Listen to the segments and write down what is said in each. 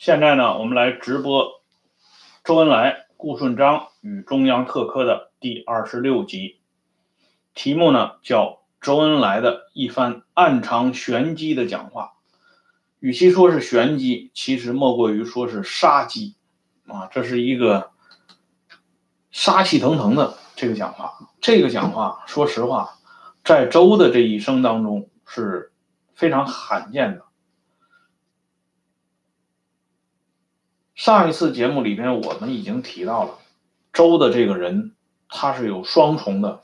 现在呢，我们来直播周恩来、顾顺章与中央特科的第二十六集，题目呢叫周恩来的一番暗藏玄机的讲话。与其说是玄机，其实莫过于说是杀机啊！这是一个杀气腾腾的这个讲话。这个讲话，说实话，在周的这一生当中是非常罕见的。上一次节目里边，我们已经提到了周的这个人，他是有双重的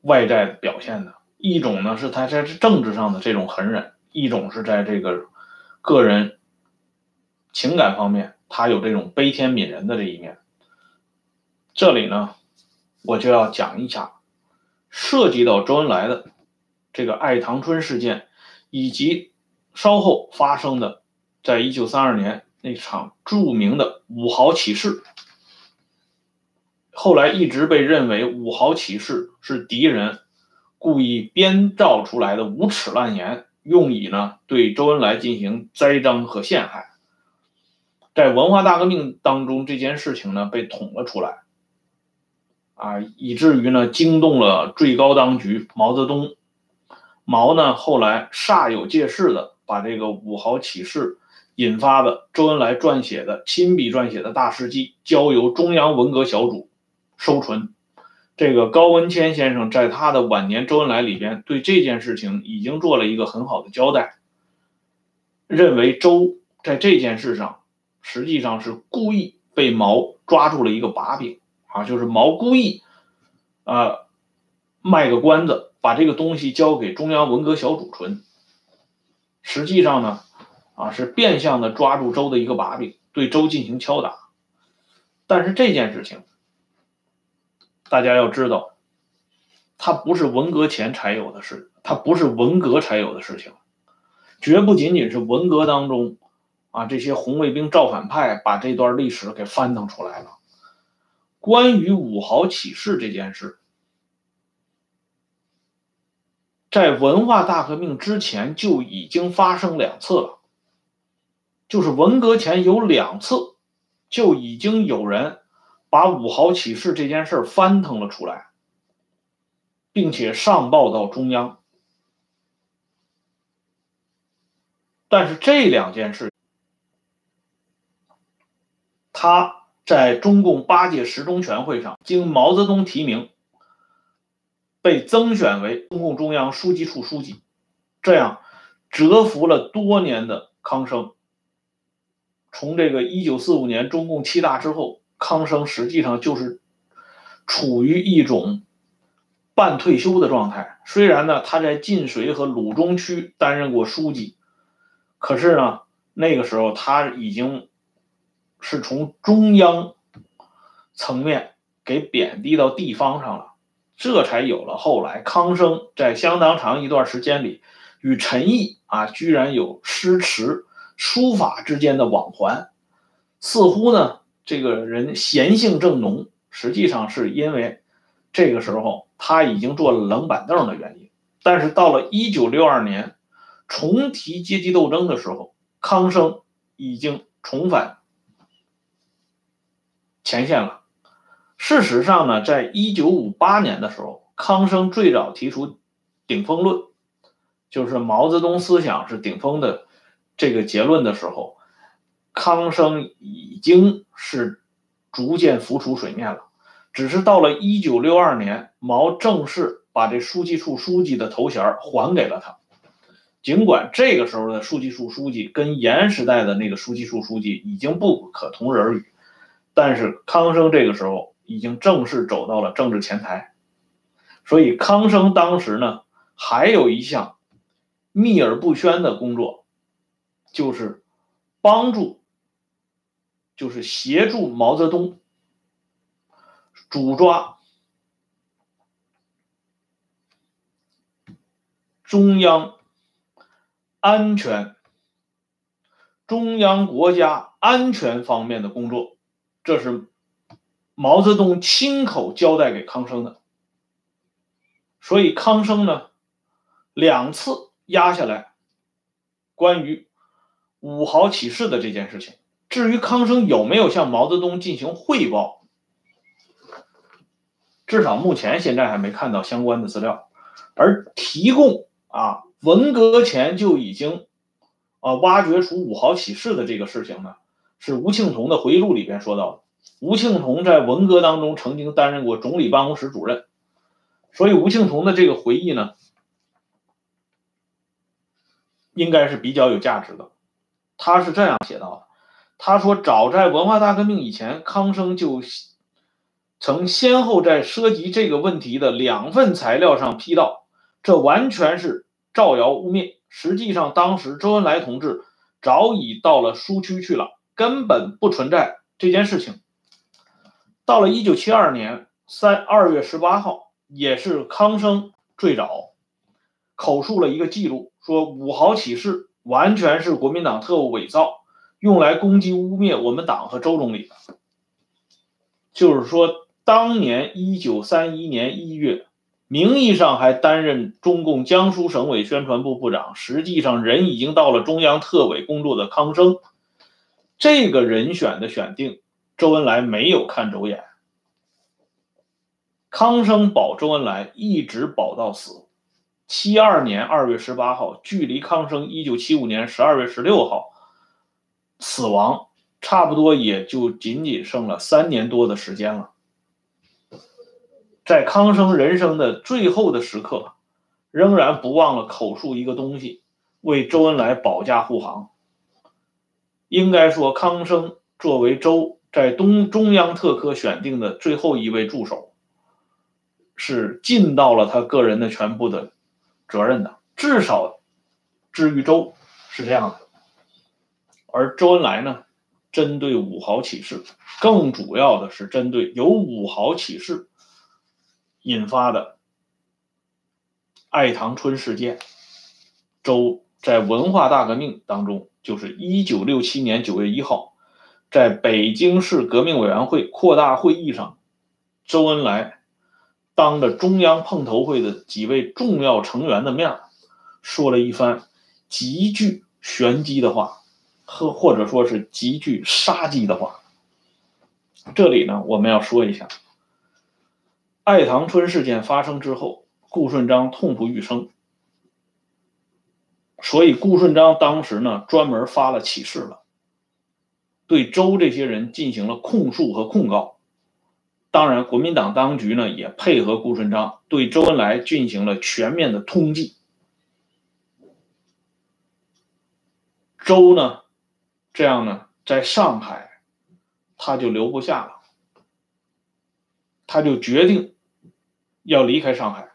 外在表现的。一种呢是他在政治上的这种狠忍，一种是在这个个人情感方面，他有这种悲天悯人的这一面。这里呢，我就要讲一下涉及到周恩来的这个爱唐春事件，以及稍后发生的。在一九三二年那场著名的五豪起事，后来一直被认为五豪起事是敌人故意编造出来的无耻烂言，用以呢对周恩来进行栽赃和陷害。在文化大革命当中，这件事情呢被捅了出来，啊，以至于呢惊动了最高当局毛泽东。毛呢后来煞有介事的把这个五豪起事。引发的周恩来撰写的亲笔撰写的大事记，交由中央文革小组收存。这个高文谦先生在他的晚年周恩来里边，对这件事情已经做了一个很好的交代，认为周在这件事上实际上是故意被毛抓住了一个把柄啊，就是毛故意啊卖个关子，把这个东西交给中央文革小组存。实际上呢。啊，是变相的抓住周的一个把柄，对周进行敲打。但是这件事情，大家要知道，它不是文革前才有的事，它不是文革才有的事情，绝不仅仅是文革当中啊这些红卫兵造反派把这段历史给翻腾出来了。关于五豪起事这件事，在文化大革命之前就已经发生两次了。就是文革前有两次，就已经有人把五好起事这件事翻腾了出来，并且上报到中央。但是这两件事，他在中共八届十中全会上经毛泽东提名，被增选为中共中央书记处书记，这样蛰伏了多年的康生。从这个一九四五年中共七大之后，康生实际上就是处于一种半退休的状态。虽然呢，他在晋绥和鲁中区担任过书记，可是呢，那个时候他已经是从中央层面给贬低到地方上了，这才有了后来康生在相当长一段时间里与陈毅啊，居然有诗词。书法之间的往环，似乎呢，这个人闲性正浓，实际上是因为这个时候他已经坐了冷板凳的原因。但是到了一九六二年重提阶级斗争的时候，康生已经重返前线了。事实上呢，在一九五八年的时候，康生最早提出顶峰论，就是毛泽东思想是顶峰的。这个结论的时候，康生已经是逐渐浮出水面了。只是到了一九六二年，毛正式把这书记处书记的头衔还给了他。尽管这个时候的书记处书记跟严时代的那个书记处书记已经不可同日而语，但是康生这个时候已经正式走到了政治前台。所以康生当时呢，还有一项秘而不宣的工作。就是帮助，就是协助毛泽东主抓中央安全、中央国家安全方面的工作，这是毛泽东亲口交代给康生的。所以康生呢，两次压下来，关于。五豪起事的这件事情。至于康生有没有向毛泽东进行汇报，至少目前现在还没看到相关的资料。而提供啊，文革前就已经啊挖掘出五豪起事的这个事情呢，是吴庆同的回忆录里边说到的。吴庆同在文革当中曾经担任过总理办公室主任，所以吴庆同的这个回忆呢，应该是比较有价值的。他是这样写到的：他说，早在文化大革命以前，康生就曾先后在涉及这个问题的两份材料上批道，这完全是造谣污蔑。实际上，当时周恩来同志早已到了苏区去了，根本不存在这件事情。到了一九七二年三二月十八号，也是康生最早口述了一个记录，说五豪起事完全是国民党特务伪造，用来攻击污蔑我们党和周总理的。就是说，当年一九三一年一月，名义上还担任中共江苏省委宣传部部长，实际上人已经到了中央特委工作的康生，这个人选的选定。周恩来没有看走眼，康生保周恩来一直保到死。七二年二月十八号，距离康生一九七五年十二月十六号死亡，差不多也就仅仅剩了三年多的时间了。在康生人生的最后的时刻，仍然不忘了口述一个东西，为周恩来保驾护航。应该说，康生作为周。在东中央特科选定的最后一位助手，是尽到了他个人的全部的责任的，至少至于周是这样的。而周恩来呢，针对五豪起事，更主要的是针对由五豪起事引发的爱堂春事件。周在文化大革命当中，就是一九六七年九月一号。在北京市革命委员会扩大会议上，周恩来当着中央碰头会的几位重要成员的面说了一番极具玄机的话，或或者说是极具杀机的话。这里呢，我们要说一下，爱堂春事件发生之后，顾顺章痛不欲生，所以顾顺章当时呢，专门发了启事了。对周这些人进行了控诉和控告，当然，国民党当局呢也配合顾顺章对周恩来进行了全面的通缉。周呢，这样呢，在上海，他就留不下了，他就决定要离开上海。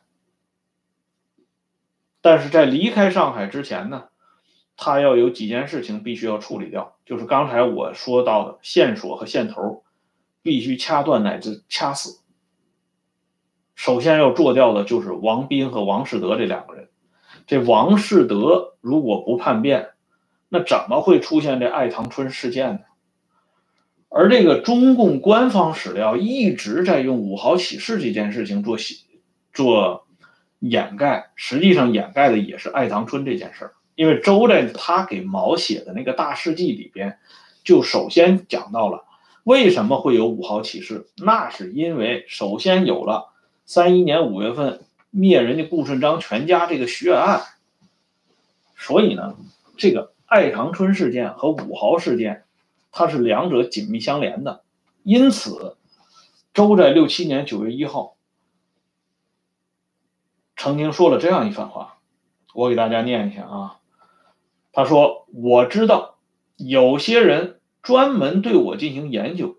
但是在离开上海之前呢？他要有几件事情必须要处理掉，就是刚才我说到的线索和线头，必须掐断乃至掐死。首先要做掉的就是王斌和王世德这两个人。这王世德如果不叛变，那怎么会出现这爱堂春事件呢？而这个中共官方史料一直在用五好起事这件事情做做掩盖，实际上掩盖的也是爱堂春这件事儿。因为周在他给毛写的那个大事记里边，就首先讲到了为什么会有五号起事，那是因为首先有了三一年五月份灭人家顾顺章全家这个血案，所以呢，这个爱长春事件和五豪事件，它是两者紧密相连的，因此，周在六七年九月一号曾经说了这样一番话，我给大家念一下啊。他说：“我知道有些人专门对我进行研究，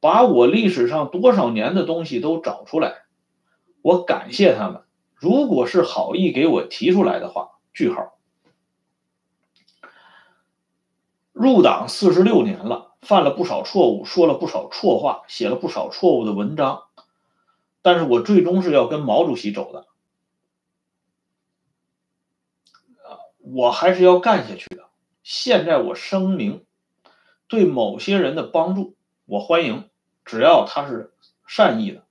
把我历史上多少年的东西都找出来。我感谢他们。如果是好意给我提出来的话，句号。入党四十六年了，犯了不少错误，说了不少错话，写了不少错误的文章，但是我最终是要跟毛主席走的。”我还是要干下去的。现在我声明，对某些人的帮助我欢迎，只要他是善意的。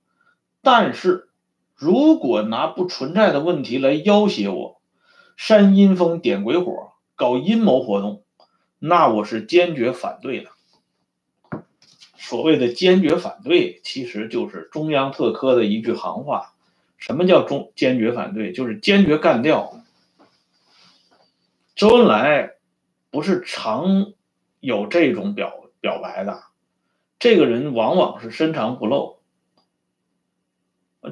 但是，如果拿不存在的问题来要挟我，煽阴风点鬼火，搞阴谋活动，那我是坚决反对的。所谓的坚决反对，其实就是中央特科的一句行话。什么叫中坚决反对？就是坚决干掉。周恩来不是常有这种表表白的，这个人往往是深藏不露。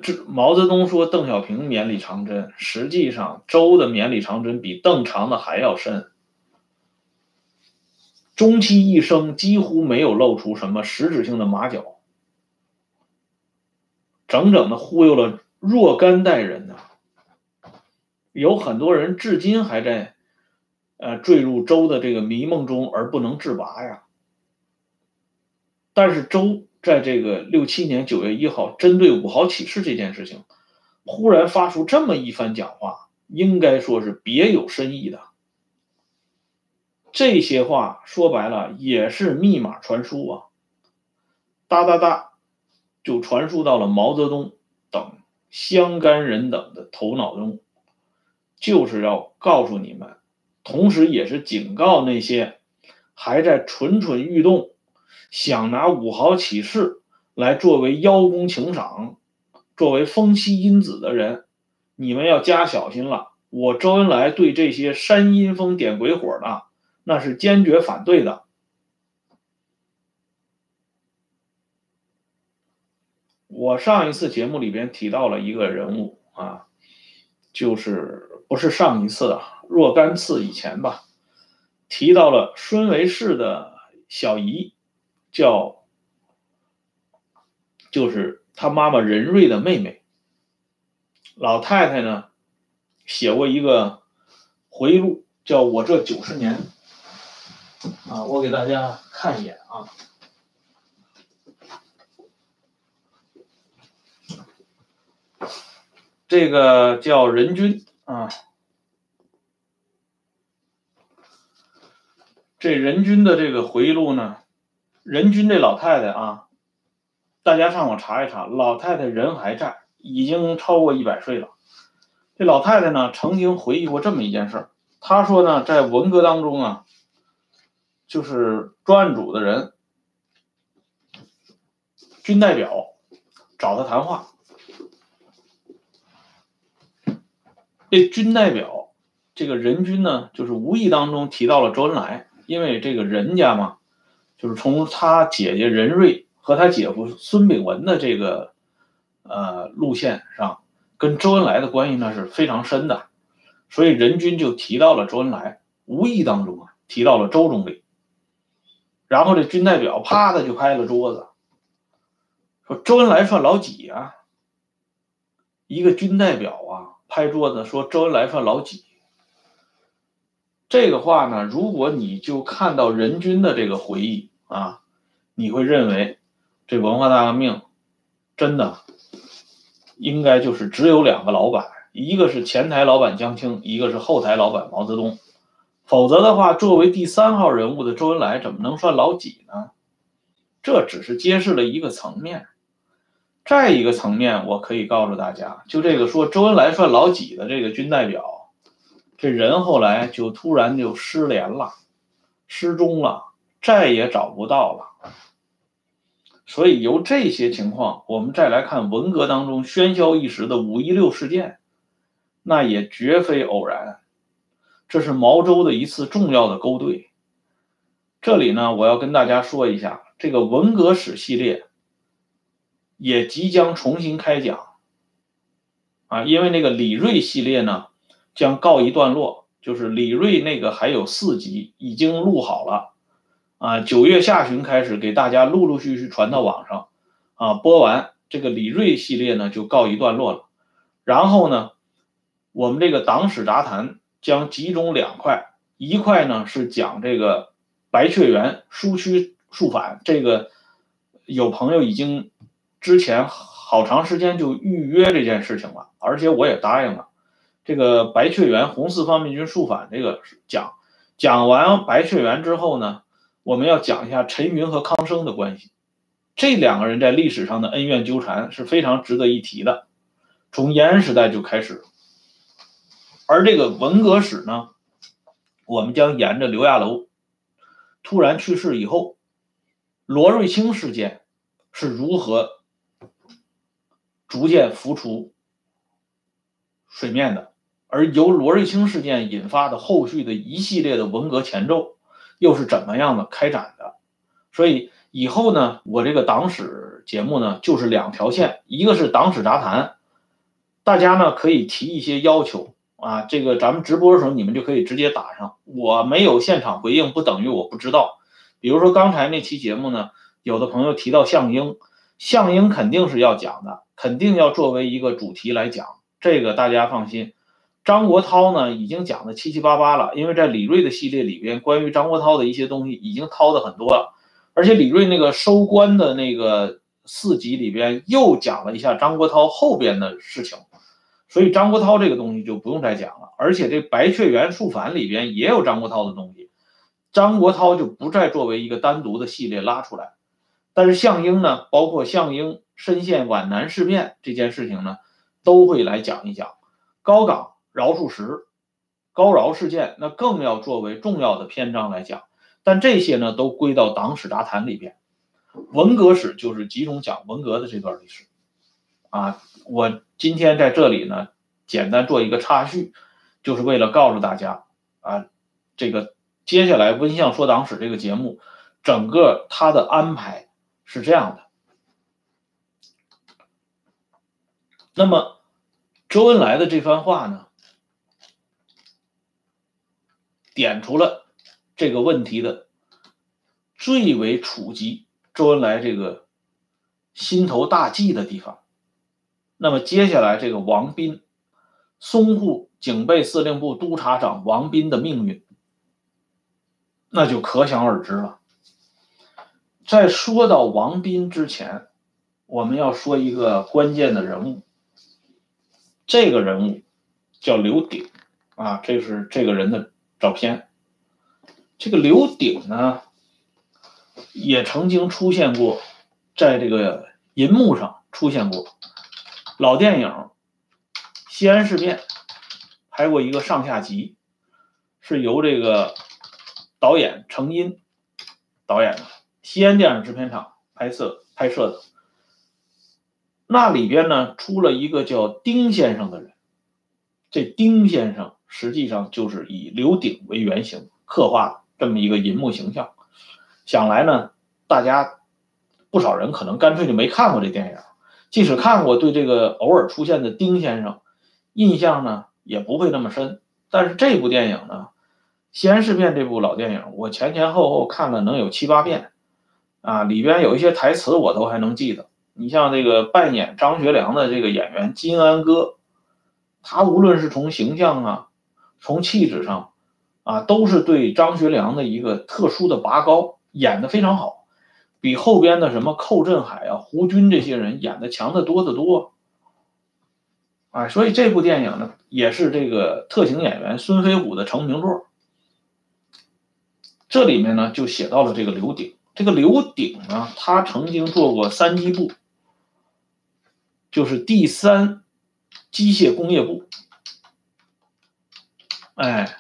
这毛泽东说邓小平绵里藏针，实际上周的绵里藏针比邓藏的还要深。终其一生几乎没有露出什么实质性的马脚，整整的忽悠了若干代人呢。有很多人至今还在，呃，坠入周的这个迷梦中而不能自拔呀。但是周在这个六七年九月一号，针对五号起事这件事情，忽然发出这么一番讲话，应该说是别有深意的。这些话说白了也是密码传输啊，哒哒哒，就传输到了毛泽东等相干人等的头脑中，就是要告诉你们，同时也是警告那些还在蠢蠢欲动、想拿五号起事来作为邀功请赏、作为风息因子的人，你们要加小心了。我周恩来对这些煽阴风点鬼火的。那是坚决反对的。我上一次节目里边提到了一个人物啊，就是不是上一次啊，若干次以前吧，提到了孙维世的小姨，叫就是他妈妈任瑞的妹妹。老太太呢，写过一个回忆录，叫我这九十年。啊，我给大家看一眼啊，这个叫任君啊，这人均的这个回忆录呢，人均这老太太啊，大家上网查一查，老太太人还在，已经超过一百岁了。这老太太呢，曾经回忆过这么一件事儿，她说呢，在文革当中啊。就是专案组的人，军代表找他谈话。这军代表，这个人军呢，就是无意当中提到了周恩来，因为这个人家嘛，就是从他姐姐任瑞和他姐夫孙炳文的这个呃路线上，跟周恩来的关系呢是非常深的，所以任军就提到了周恩来，无意当中啊提到了周总理。然后这军代表啪的就拍了桌子，说周恩来算老几啊？一个军代表啊拍桌子说周恩来算老几？这个话呢，如果你就看到任军的这个回忆啊，你会认为这文化大革命真的应该就是只有两个老板，一个是前台老板江青，一个是后台老板毛泽东。否则的话，作为第三号人物的周恩来怎么能算老几呢？这只是揭示了一个层面。再一个层面，我可以告诉大家，就这个说周恩来算老几的这个军代表，这人后来就突然就失联了，失踪了，再也找不到了。所以由这些情况，我们再来看文革当中喧嚣一时的五一六事件，那也绝非偶然。这是毛周的一次重要的勾兑。这里呢，我要跟大家说一下，这个文革史系列也即将重新开讲啊，因为那个李瑞系列呢将告一段落，就是李瑞那个还有四集已经录好了啊，九月下旬开始给大家陆陆续续传到网上啊，播完这个李瑞系列呢就告一段落了。然后呢，我们这个党史杂谈。将集中两块，一块呢是讲这个白雀园疏区肃反，这个有朋友已经之前好长时间就预约这件事情了，而且我也答应了。这个白雀园红四方面军肃反这个讲讲完白雀园之后呢，我们要讲一下陈云和康生的关系，这两个人在历史上的恩怨纠缠是非常值得一提的，从延安时代就开始。而这个文革史呢，我们将沿着刘亚楼突然去世以后，罗瑞卿事件是如何逐渐浮出水面的，而由罗瑞卿事件引发的后续的一系列的文革前奏又是怎么样的开展的？所以以后呢，我这个党史节目呢就是两条线，一个是党史杂谈，大家呢可以提一些要求。啊，这个咱们直播的时候，你们就可以直接打上。我没有现场回应，不等于我不知道。比如说刚才那期节目呢，有的朋友提到项英，项英肯定是要讲的，肯定要作为一个主题来讲。这个大家放心。张国焘呢，已经讲的七七八八了，因为在李锐的系列里边，关于张国焘的一些东西已经掏的很多了。而且李锐那个收官的那个四集里边，又讲了一下张国焘后边的事情。所以张国焘这个东西就不用再讲了，而且这《白雀园树反》里边也有张国焘的东西，张国焘就不再作为一个单独的系列拉出来。但是项英呢，包括项英深陷皖南事变这件事情呢，都会来讲一讲。高岗饶漱石、高饶事件，那更要作为重要的篇章来讲。但这些呢，都归到党史杂谈里边。文革史就是集中讲文革的这段历史，啊。我今天在这里呢，简单做一个插叙，就是为了告诉大家啊，这个接下来温相说党史这个节目，整个它的安排是这样的。那么周恩来的这番话呢，点出了这个问题的最为触及周恩来这个心头大忌的地方。那么接下来这个王斌，淞沪警备司令部督察长王斌的命运，那就可想而知了。在说到王斌之前，我们要说一个关键的人物。这个人物叫刘鼎啊，这是这个人的照片。这个刘鼎呢，也曾经出现过，在这个银幕上出现过。老电影《西安事变》拍过一个上下集，是由这个导演程荫导演的，西安电影制片厂拍摄拍摄的。那里边呢出了一个叫丁先生的人，这丁先生实际上就是以刘鼎为原型刻画这么一个银幕形象。想来呢，大家不少人可能干脆就没看过这电影。即使看过，对这个偶尔出现的丁先生印象呢也不会那么深。但是这部电影呢，《西安事变》这部老电影，我前前后后看了能有七八遍，啊，里边有一些台词我都还能记得。你像这个扮演张学良的这个演员金安哥，他无论是从形象啊，从气质上，啊，都是对张学良的一个特殊的拔高，演得非常好。比后边的什么寇振海啊、胡军这些人演的强的多得多，啊，所以这部电影呢，也是这个特型演员孙飞虎的成名作。这里面呢，就写到了这个刘鼎。这个刘鼎呢，他曾经做过三机部，就是第三机械工业部，哎，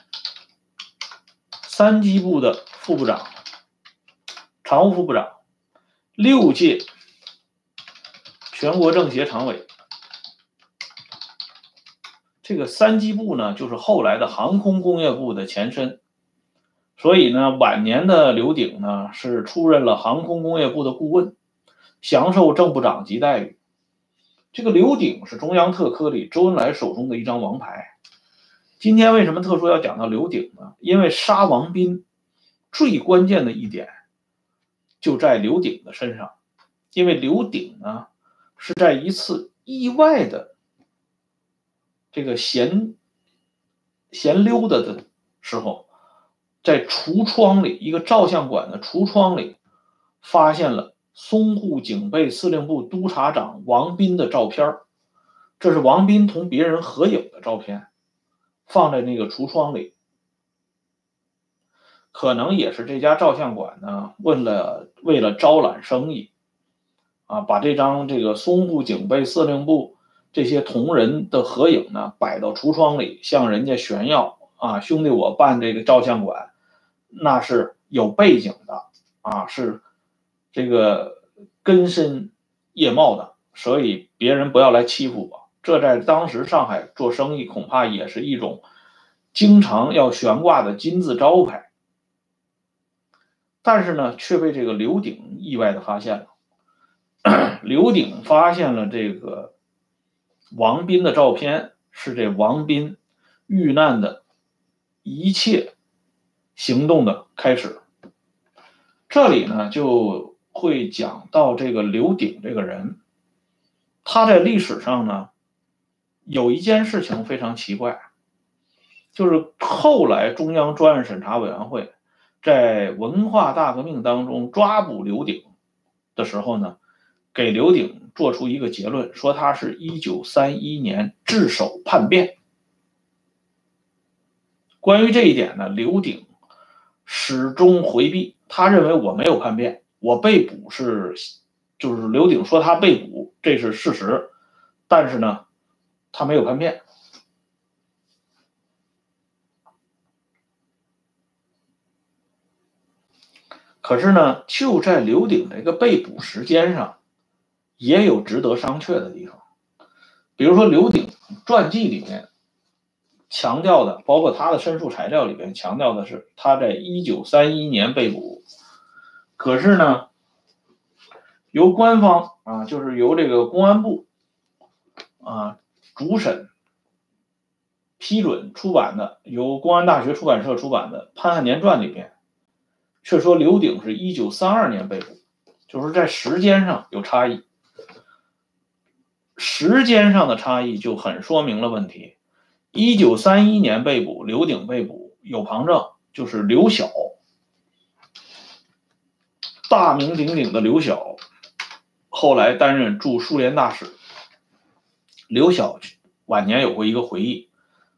三机部的副部长、常务副部长。六届全国政协常委，这个三机部呢，就是后来的航空工业部的前身。所以呢，晚年的刘鼎呢，是出任了航空工业部的顾问，享受正部长级待遇。这个刘鼎是中央特科里周恩来手中的一张王牌。今天为什么特殊要讲到刘鼎呢？因为杀王斌最关键的一点。就在刘鼎的身上，因为刘鼎呢是在一次意外的这个闲闲溜达的时候，在橱窗里一个照相馆的橱窗里，发现了淞沪警备司令部督察长王斌的照片这是王斌同别人合影的照片，放在那个橱窗里。可能也是这家照相馆呢，为了为了招揽生意，啊，把这张这个淞沪警备司令部这些同仁的合影呢摆到橱窗里，向人家炫耀啊，兄弟，我办这个照相馆，那是有背景的啊，是这个根深叶茂的，所以别人不要来欺负我。这在当时上海做生意，恐怕也是一种经常要悬挂的金字招牌。但是呢，却被这个刘鼎意外的发现了。刘鼎发现了这个王斌的照片，是这王斌遇难的一切行动的开始。这里呢，就会讲到这个刘鼎这个人，他在历史上呢。有一件事情非常奇怪，就是后来中央专案审查委员会在文化大革命当中抓捕刘鼎的时候呢，给刘鼎做出一个结论，说他是一九三一年自首叛变。关于这一点呢，刘鼎始终回避，他认为我没有叛变，我被捕是，就是刘鼎说他被捕，这是事实，但是呢。他没有叛变，可是呢，就在刘鼎这个被捕时间上，也有值得商榷的地方。比如说，刘鼎传记里面强调的，包括他的申诉材料里边强调的是，他在一九三一年被捕。可是呢，由官方啊，就是由这个公安部啊。主审批准出版的由公安大学出版社出版的《潘汉年传》里边，却说刘鼎是一九三二年被捕，就是在时间上有差异。时间上的差异就很说明了问题。一九三一年被捕，刘鼎被捕有旁证，就是刘晓，大名鼎鼎的刘晓，后来担任驻苏联大使。刘晓晚年有过一个回忆，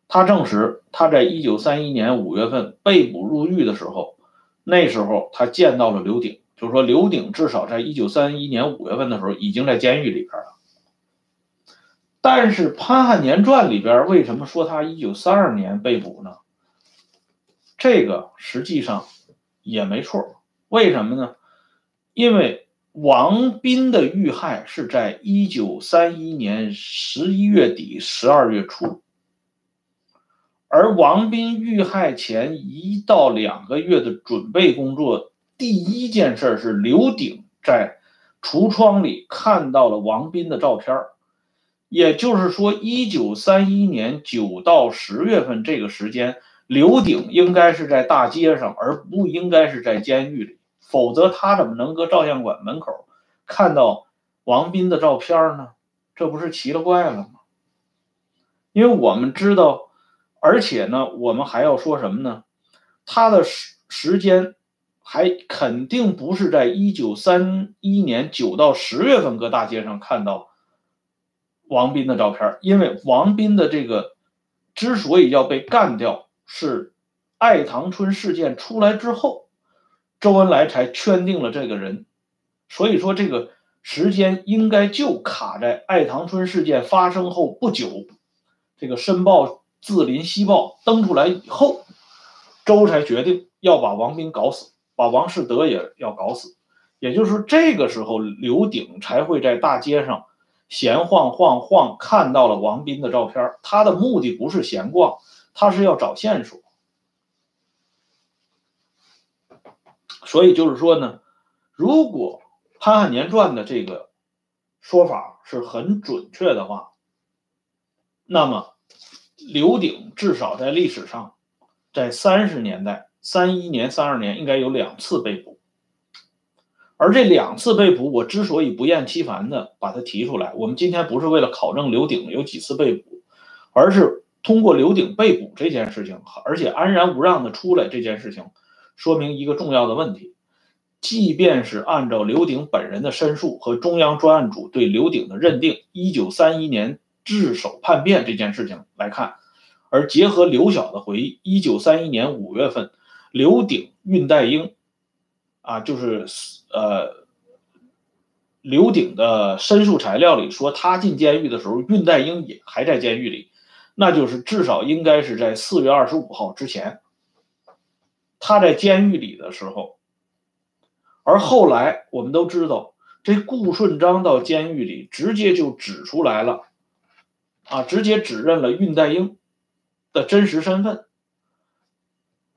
他证实他在一九三一年五月份被捕入狱的时候，那时候他见到了刘鼎，就是说刘鼎至少在一九三一年五月份的时候已经在监狱里边了。但是《潘汉年传》里边为什么说他一九三二年被捕呢？这个实际上也没错，为什么呢？因为。王斌的遇害是在一九三一年十一月底、十二月初，而王斌遇害前一到两个月的准备工作，第一件事是刘鼎在橱窗里看到了王斌的照片也就是说，一九三一年九到十月份这个时间，刘鼎应该是在大街上，而不应该是在监狱里。否则他怎么能搁照相馆门口看到王斌的照片呢？这不是奇了怪了吗？因为我们知道，而且呢，我们还要说什么呢？他的时时间还肯定不是在一九三一年九到十月份搁大街上看到王斌的照片，因为王斌的这个之所以要被干掉，是爱唐春事件出来之后。周恩来才圈定了这个人，所以说这个时间应该就卡在爱唐春事件发生后不久，这个《申报》《字林西报》登出来以后，周才决定要把王斌搞死，把王世德也要搞死。也就是说，这个时候刘鼎才会在大街上闲晃晃晃，看到了王斌的照片。他的目的不是闲逛，他是要找线索。所以就是说呢，如果《潘汉年传》的这个说法是很准确的话，那么刘鼎至少在历史上，在三十年代，三一年、三二年应该有两次被捕。而这两次被捕，我之所以不厌其烦的把它提出来，我们今天不是为了考证刘鼎有几次被捕，而是通过刘鼎被捕这件事情，而且安然无恙的出来这件事情。说明一个重要的问题，即便是按照刘鼎本人的申诉和中央专案组对刘鼎的认定，一九三一年自首叛变这件事情来看，而结合刘晓的回忆，一九三一年五月份，刘鼎、恽代英，啊，就是呃，刘鼎的申诉材料里说，他进监狱的时候，恽代英也还在监狱里，那就是至少应该是在四月二十五号之前。他在监狱里的时候，而后来我们都知道，这顾顺章到监狱里直接就指出来了，啊，直接指认了恽代英的真实身份。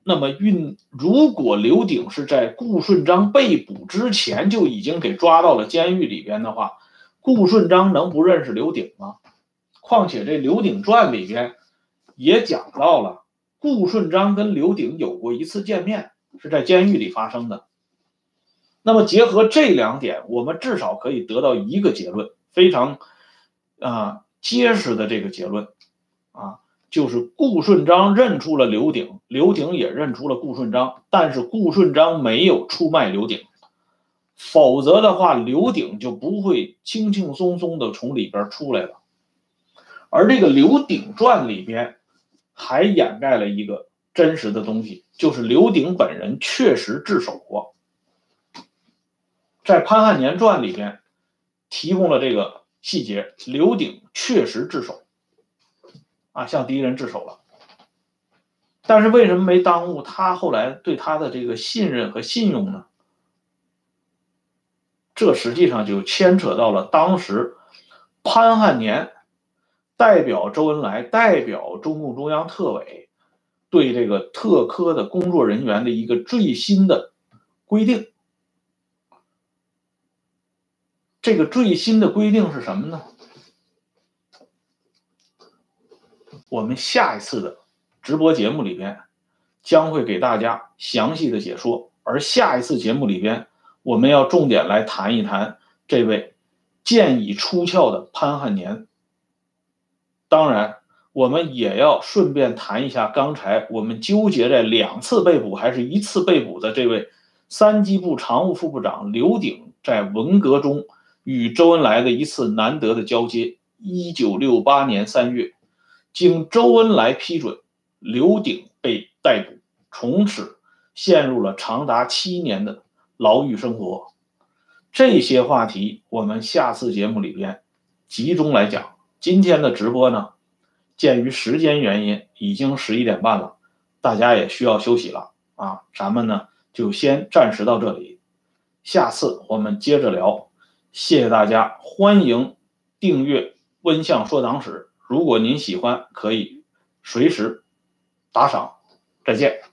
那么运，如果刘鼎是在顾顺章被捕之前就已经给抓到了监狱里边的话，顾顺章能不认识刘鼎吗？况且这《刘鼎传》里边也讲到了。顾顺章跟刘鼎有过一次见面，是在监狱里发生的。那么结合这两点，我们至少可以得到一个结论，非常啊结实的这个结论，就是顾顺章认出了刘鼎，刘鼎也认出了顾顺章，但是顾顺章没有出卖刘鼎，否则的话，刘鼎就不会轻轻松松的从里边出来了。而这个《刘鼎传》里边。还掩盖了一个真实的东西，就是刘鼎本人确实自首过，在《潘汉年传》里边提供了这个细节，刘鼎确实自首，啊，向敌人自首了。但是为什么没耽误他后来对他的这个信任和信用呢？这实际上就牵扯到了当时潘汉年。代表周恩来，代表中共中央特委，对这个特科的工作人员的一个最新的规定。这个最新的规定是什么呢？我们下一次的直播节目里边将会给大家详细的解说，而下一次节目里边，我们要重点来谈一谈这位剑已出鞘的潘汉年。当然，我们也要顺便谈一下刚才我们纠结在两次被捕还是一次被捕的这位三机部常务副部长刘鼎在文革中与周恩来的一次难得的交接。一九六八年三月，经周恩来批准，刘鼎被逮捕，从此陷入了长达七年的牢狱生活。这些话题，我们下次节目里边集中来讲。今天的直播呢，鉴于时间原因，已经十一点半了，大家也需要休息了啊。咱们呢就先暂时到这里，下次我们接着聊。谢谢大家，欢迎订阅《温相说党史》。如果您喜欢，可以随时打赏。再见。